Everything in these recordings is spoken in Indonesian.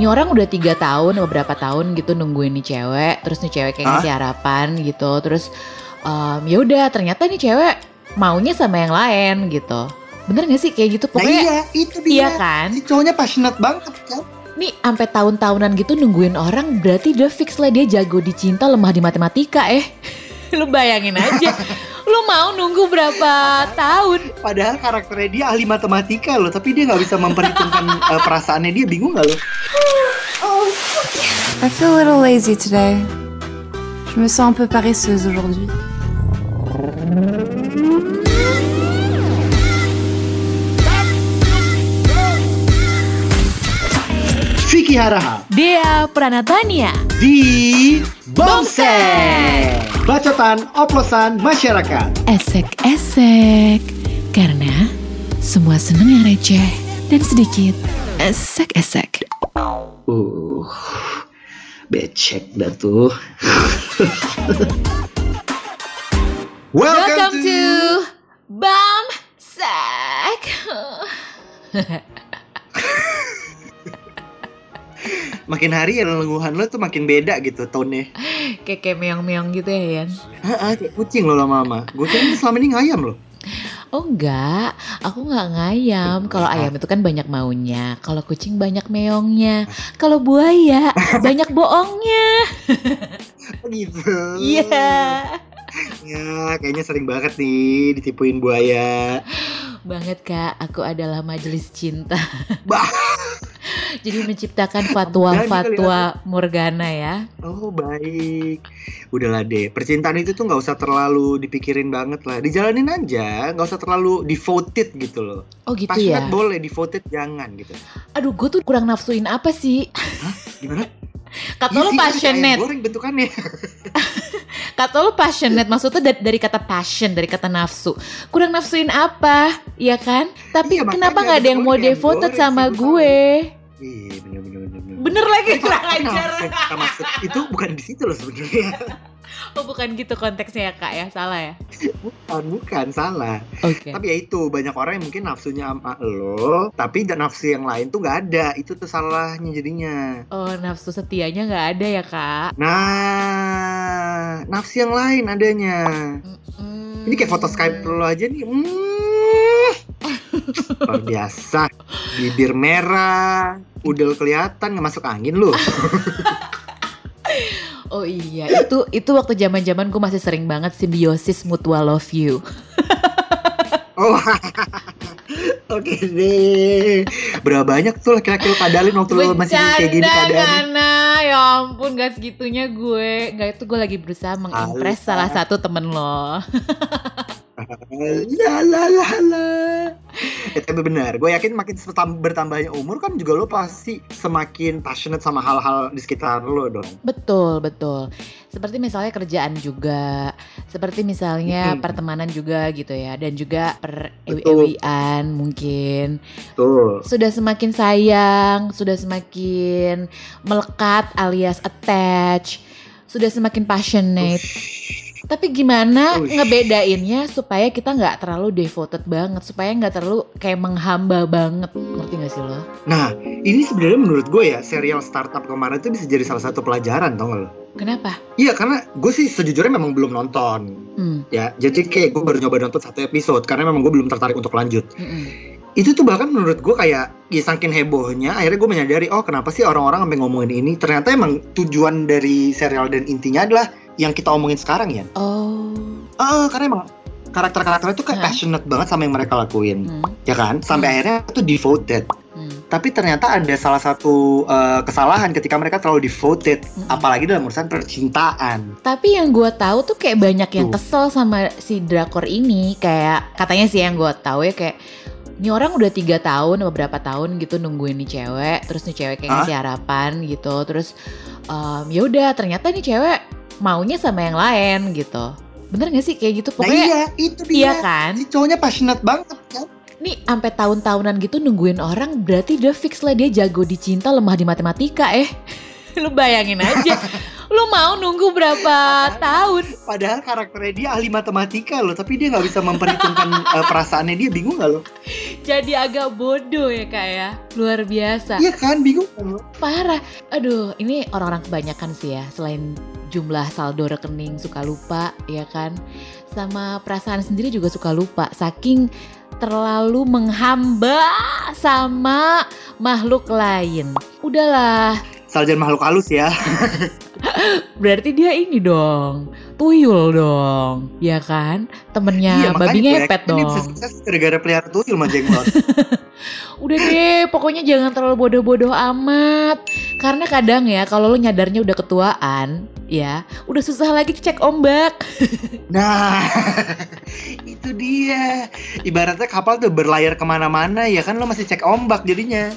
ini orang udah tiga tahun beberapa tahun gitu nungguin nih cewek terus nih cewek kayak ngasih harapan gitu terus em, ya udah ternyata nih cewek maunya sama yang lain gitu. Bener gak sih? Kayak gitu. Nah pokoknya iya, itu dia. iya kan? Si cowoknya passionate banget kan. nih sampai tahun-tahunan gitu nungguin orang berarti udah fix lah dia jago di cinta lemah di matematika eh. Lu bayangin aja lu mau nunggu berapa tahun Padahal karakternya dia ahli matematika loh, tapi dia nggak bisa memperhitungkan eh, perasaannya dia bingung nggak lo? I feel a little lazy today. Je me sens un peu paresseuse aujourd'hui. Vicky Haraha Dea Pranatania di Bongseng. Bacotan oplosan masyarakat. esek-esek karena semua seneng yang receh dan sedikit esek-esek Uh, becek dah tuh. Welcome to Bam Sek makin hari ya lengguhan lo tuh makin beda gitu tone-nya. Kayak kayak meong-meong gitu ya Yan Heeh, kayak kucing lo lama-lama. Gue kira selama ini ngayam lo. Oh enggak, aku nggak ngayam. Kalau ayam itu kan banyak maunya, kalau kucing banyak meongnya, kalau buaya banyak bohongnya. Oh, gitu. Iya. Ya, kayaknya sering banget nih ditipuin buaya. Banget kak, aku adalah majelis cinta. Bah. Jadi menciptakan fatwa-fatwa Morgana ya. Oh baik, udahlah deh. Percintaan itu tuh nggak usah terlalu dipikirin banget lah. Dijalanin aja, nggak usah terlalu devoted gitu loh. Oh gitu Passionate ya. boleh, devoted jangan gitu. Aduh, gue tuh kurang nafsuin apa sih? Gimana? Kata Iya lo passionate, goreng bentukannya. kata lo passionate, maksudnya dari, dari kata passion, dari kata nafsu. Kurang nafsuin apa, ya kan? Tapi Iya, kenapa nggak ada yang mau devoted sama gue? Iya bener bener bener. bener. Bener lagi kurang ajar. kita maksud itu bukan di situ loh sebenarnya. Oh bukan gitu konteksnya ya kak ya, salah ya? Bukan, bukan salah. Oke. Tapi ya itu banyak orang yang mungkin nafsunya sama lo, tapi da- nafsu yang lain tuh nggak ada. Itu tuh salahnya jadinya. Oh nafsu setianya nggak ada ya kak? Nah, nafsu yang lain adanya. Mm-mm. Ini kayak foto Skype lo aja nih. Mm. Luar biasa. Bibir merah, udel kelihatan nggak masuk angin lu. Oh iya, itu itu waktu zaman zaman gue masih sering banget simbiosis mutual love you. Oh. Oke deh. Berapa banyak tuh laki-laki lo kadalin waktu lo masih kayak gini? Gana. ya ampun gak segitunya gue. Gak itu gue lagi berusaha mengimpress Alah. salah satu temen lo. La la la la. Eh, tapi benar, gue yakin makin bertambahnya umur kan juga lo pasti semakin passionate sama hal-hal di sekitar lo dong. Betul, betul. Seperti misalnya kerjaan juga, seperti misalnya Mm-mm. pertemanan juga gitu ya, dan juga per Betul. ewi-ewian mungkin. Tuh. Sudah semakin sayang, sudah semakin melekat alias attach, sudah semakin passionate. Tapi gimana Ush. ngebedainnya supaya kita nggak terlalu devoted banget, supaya nggak terlalu kayak menghamba banget, ngerti gak sih lo? Nah, ini sebenarnya menurut gue ya serial startup kemarin itu bisa jadi salah satu pelajaran, tau gak lo? Kenapa? Iya, karena gue sih sejujurnya memang belum nonton. Hmm, Ya, jadi kayak gue baru nyoba nonton satu episode karena memang gue belum tertarik untuk lanjut. mm-mm. Itu tuh bahkan menurut gue kayak ya saking hebohnya akhirnya gue menyadari oh kenapa sih orang-orang sampai ngomongin ini ternyata emang tujuan dari serial dan intinya adalah yang kita omongin sekarang ya. Oh, Ah, karena emang karakter-karakternya tuh kayak Hah? passionate banget sama yang mereka lakuin, hmm, ya kan? Sampai Hmm. akhirnya tuh devoted. hmm, Tapi ternyata ada salah satu eh, kesalahan ketika mereka terlalu devoted, mm-mm. apalagi dalam urusan percintaan. Tapi yang gue tahu tuh kayak banyak yang Tuh. kesel sama si drakor ini, kayak katanya sih yang gue tahu ya kayak ini orang udah tiga tahun beberapa tahun gitu nungguin nih cewek, terus nih cewek kayak ngasih harapan gitu, terus em, ya udah ternyata nih cewek maunya sama yang lain gitu. Bener gak sih kayak gitu? Nah Pokoknya iya, itu dia. iya kan? Si cowoknya passionate banget kan? Nih sampai tahun-tahunan gitu nungguin orang berarti udah fix lah dia jago di cinta lemah di matematika eh. Lu bayangin aja. Lu mau nunggu berapa tahun? Padahal karakternya dia ahli matematika loh, tapi dia nggak bisa memperhitungkan uh, perasaannya dia bingung nggak lo? Jadi agak bodoh ya kak ya, luar biasa. Iya kan, bingung kan lo? Parah. Aduh, ini orang-orang kebanyakan sih ya, selain jumlah saldo rekening suka lupa ya kan, sama perasaan sendiri juga suka lupa, saking terlalu menghamba sama makhluk lain. Udahlah, Saljan makhluk halus ya. berarti dia ini dong, tuyul dong, ya kan? Temennya makanya babi ngepet dong. gara-gara pelihara tuyul sama jenglot. Udah deh, pokoknya jangan terlalu bodoh-bodoh amat. Karena kadang ya, kalau lo nyadarnya udah ketuaan, ya, udah susah lagi cek ombak. Nah, itu dia. Ibaratnya kapal tuh berlayar ke mana-mana ya kan lo masih cek ombak jadinya.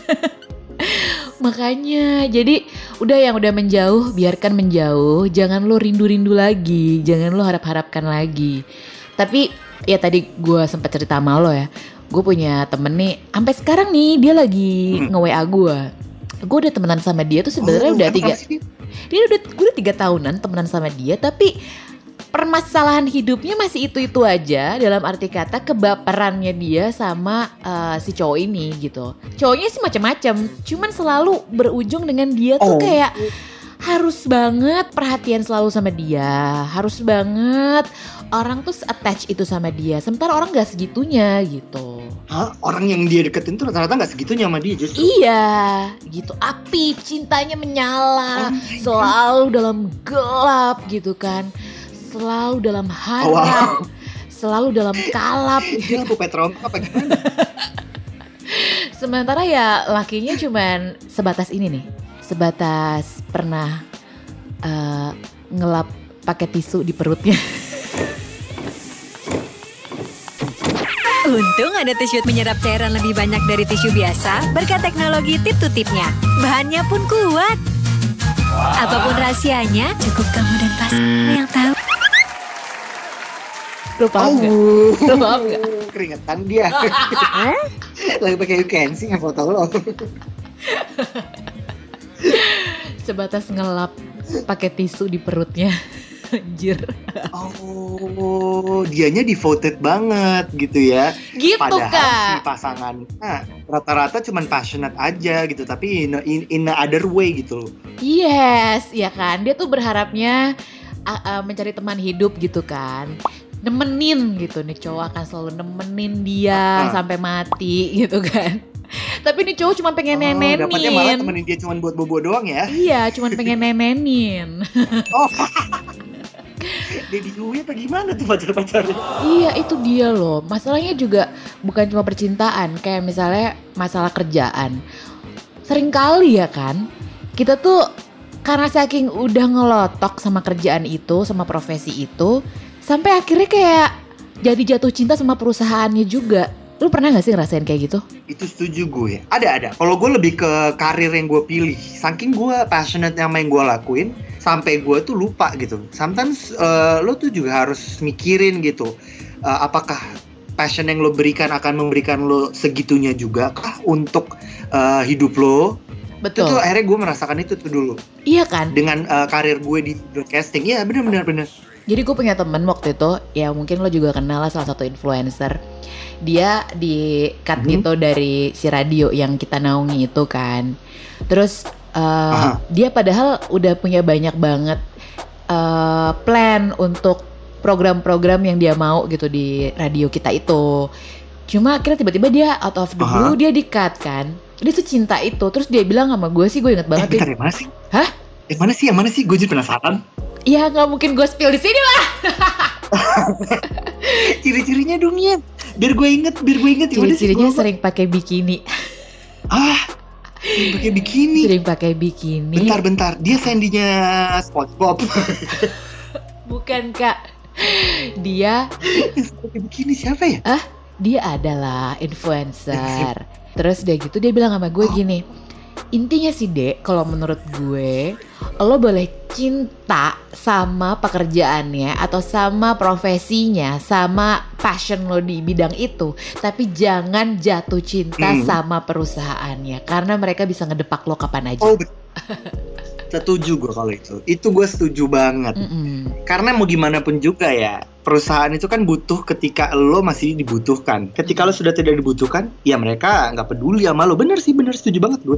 Makanya, jadi udah yang udah menjauh, biarkan menjauh. Jangan lo rindu-rindu lagi, jangan lo harap-harapkan lagi. Tapi ya tadi gue sempat cerita sama lo ya. Gue punya temen nih, sampai sekarang nih dia lagi Hmm. nge-WA gue. Gue udah temenan sama dia tuh sebenarnya Oh, udah tiga, dia udah gue udah tiga tahunan temenan sama dia tapi permasalahan hidupnya masih itu itu aja dalam arti kata kebaperannya dia sama eh, si cowok ini gitu cowoknya sih macam-macam cuman selalu berujung dengan dia tuh Oh. kayak harus banget perhatian selalu sama dia. Harus banget orang tuh attach itu sama dia. Sementara orang gak segitunya gitu. Hah? Orang yang dia deketin tuh rata-rata nggak segitunya sama dia justru. iya gitu. Api cintanya menyala. Oh selalu dalam gelap gitu kan. Selalu dalam Oh, harap wow. selalu dalam kalap. Ini lampu petrol apa gimana? sementara ya lakinya cuman sebatas ini nih. Sebatas pernah eh, ngelap pakai tisu di perutnya Untung ada tisu menyerap cairan lebih banyak dari tisu biasa berkat teknologi tip to tipnya. Bahannya pun kuat. Apa pun rahasianya, cukup kamu dan pasangan yang tahu. lu paham nggak? Oh, Lu paham nggak? keringetan dia. Lagi pakai can sih foto lo. sebatas ngelap pakai tisu di perutnya anjir Oh, dianya devoted banget gitu ya. gitu Padahal si kak pasangan nah, rata-rata cuman passionate aja gitu, tapi in, in, in other way gitu loh. Yes, ya kan. Dia tuh berharapnya uh, uh, mencari teman hidup gitu kan. Nemenin gitu nih cowok akan selalu nemenin dia Ah. sampai mati gitu kan. Tapi nih cowok cuma pengen Oh, dapatnya malah nenenin. temenin dia cuman buat bobo doang ya. Iya, cuma pengen nenenin. Oh. Dedi gue apa gimana tuh pacar-pacarnya? iya, itu dia loh. Masalahnya juga bukan cuma percintaan, kayak misalnya masalah kerjaan. Sering kali ya kan, kita tuh karena saking udah ngelotok sama kerjaan itu, sama profesi itu, sampai akhirnya kayak jadi jatuh cinta sama perusahaannya juga. Lu pernah gak sih ngerasain kayak gitu? Itu setuju gue. Ada ada. Kalau gue lebih ke karir yang gue pilih. Saking gue passionate sama yang gue lakuin, sampai gue tuh lupa gitu. Sometimes eh, lo tuh juga harus mikirin gitu. eh, apakah passion yang lo berikan akan memberikan lo segitunya juga kah untuk eh, hidup lo? Itu Betul. tuh akhirnya gue merasakan itu tuh dulu Iya kan? dengan eh, karir gue di broadcasting. Iya benar benar benar. Jadi gue punya temen waktu itu, ya mungkin lo juga kenal lah salah satu influencer. Dia di cut Mhm. gitu dari si radio yang kita naungi itu kan. Terus uh, Aha. dia padahal udah punya banyak banget uh, plan untuk program-program yang dia mau gitu di radio kita itu. Cuma akhirnya tiba-tiba dia out of the Aha. blue dia di cut kan. Dia secinta itu. Terus dia bilang sama gue sih, gue inget Eh, banget. bentar, dia, yang mana sih? Hah? Yang mana sih? Yang mana sih? Gue jadi penasaran. Ya nggak mungkin gue spill di sini lah. Ciri-cirinya dong ya. Biar gue inget, biar gue inget. Ciri-cirinya sering pakai bikini. Ah, yang pakai bikini. sering pakai bikini. Bentar-bentar, dia Sandy-nya SpongeBob. Bukan kak. Dia pakai bikini siapa ya? dia adalah influencer. Terus dia gitu dia bilang sama gue gini. Intinya sih dek, kalau menurut gue, lo boleh cinta sama pekerjaannya atau sama profesinya, sama passion lo di bidang itu, tapi jangan jatuh cinta Hmm. sama perusahaannya karena mereka bisa ngedepak lo kapan aja. Oh, Setuju gue kalau itu. Itu gue setuju banget. Mm-mm. Karena mau gimana pun juga ya, perusahaan itu kan butuh ketika lo masih dibutuhkan. Ketika lo sudah tidak dibutuhkan, ya mereka nggak peduli sama lo. Bener sih, bener setuju banget gue.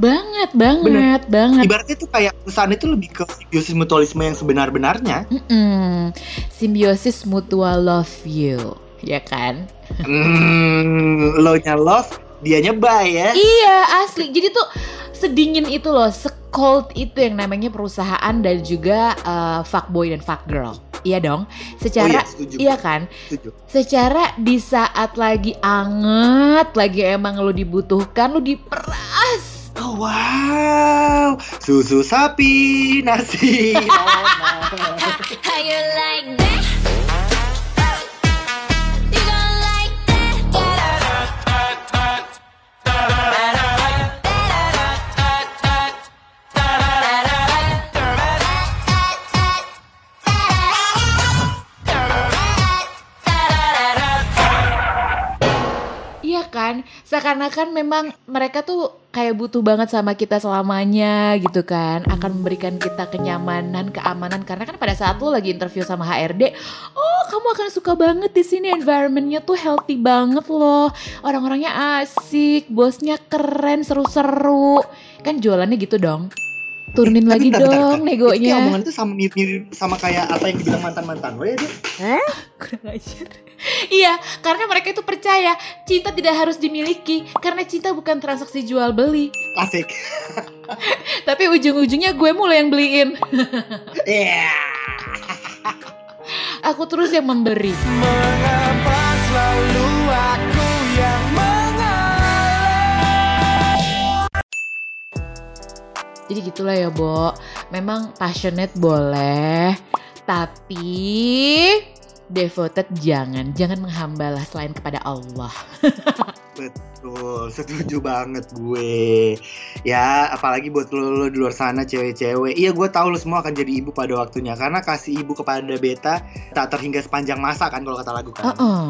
Banget, banget, banget. Ibaratnya tuh kayak perusahaan itu lebih ke simbiosis mutualisme yang sebenar-benarnya. Mm-mm. Simbiosis mutual love you, ya kan? Hmm, lo nya love, dianya buy ya. Iya asli. Jadi tuh sedingin itu loh, secold itu yang namanya perusahaan dan juga uh, fuckboy dan fuckgirl. Iya dong. Oh Secara iya, setuju. iya kan? Setuju. Secara di saat lagi anget, lagi emang lo dibutuhkan, lo diperas. Oh wow, susu sapi, nasi. How you like that? Iya kan? Seakan-akan memang mereka tuh kayak butuh banget sama kita selamanya gitu kan. Akan memberikan kita kenyamanan, keamanan karena kan pada saat lu lagi interview sama HRD, oh kamu akan suka banget di sini environmentnya tuh healthy banget loh. Orang-orangnya asik, bosnya keren, seru-seru. Kan jualannya gitu dong. Turunin Tapi lagi bentar, bentar, dong bentar. Itu kayak negonya. omongan itu sama mirip sama kayak apa yang dibilang mantan-mantan lo ya dia? Kurang ajar. Iya, karena mereka itu percaya cinta tidak harus dimiliki karena cinta bukan transaksi jual beli. Asik. Tapi ujung-ujungnya gue mulai yang beliin. Iya. Aku terus yang memberi. Mengapa selalu Jadi gitulah ya, Bo. Memang passionate boleh, tapi devoted jangan. Jangan menghambalah selain kepada Allah. Betul, setuju banget gue. Ya, apalagi buat lo, lo di luar sana cewek-cewek. Iya, gue tahu lo semua akan jadi ibu pada waktunya karena kasih ibu kepada beta tak terhingga sepanjang masa kan kalau kata lagu kan. Heeh.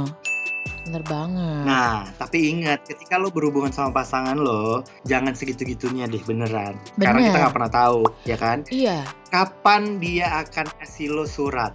Bener banget. Nah, tapi ingat ketika lo berhubungan sama pasangan lo, jangan segitu-gitunya deh beneran. Karena Bener. kita nggak pernah tahu, ya kan? Iya. Kapan dia akan kasih lo surat?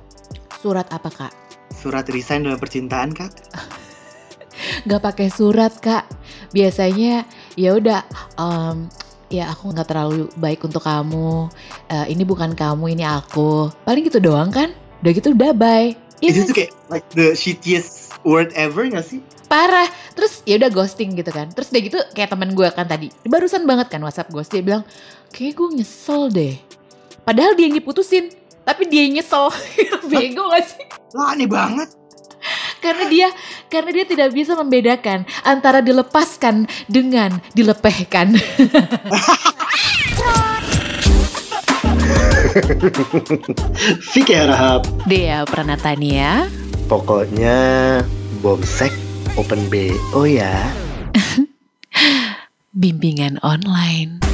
Surat apa, Kak? Surat resign dalam percintaan, Kak? Gak pakai surat, Kak. Biasanya ya udah em, ya aku nggak terlalu baik untuk kamu. Eh, ini bukan kamu, ini aku. Paling gitu doang kan? Udah gitu udah bye. Iya Itu tuh kayak like the shittiest word ever gak sih? parah. Terus ya udah ghosting gitu kan. Terus udah gitu kayak temen gue kan tadi. Barusan banget kan WhatsApp ghost dia bilang kayak gue nyesel deh. Padahal dia yang diputusin tapi dia yang nyesel. Bego gak sih? Lah aneh banget. karena dia karena dia tidak bisa membedakan antara dilepaskan dengan dilepehkan. Fikir harap. Dea Pranatania Pokoknya bomsek open B. Oh ya. bimbingan online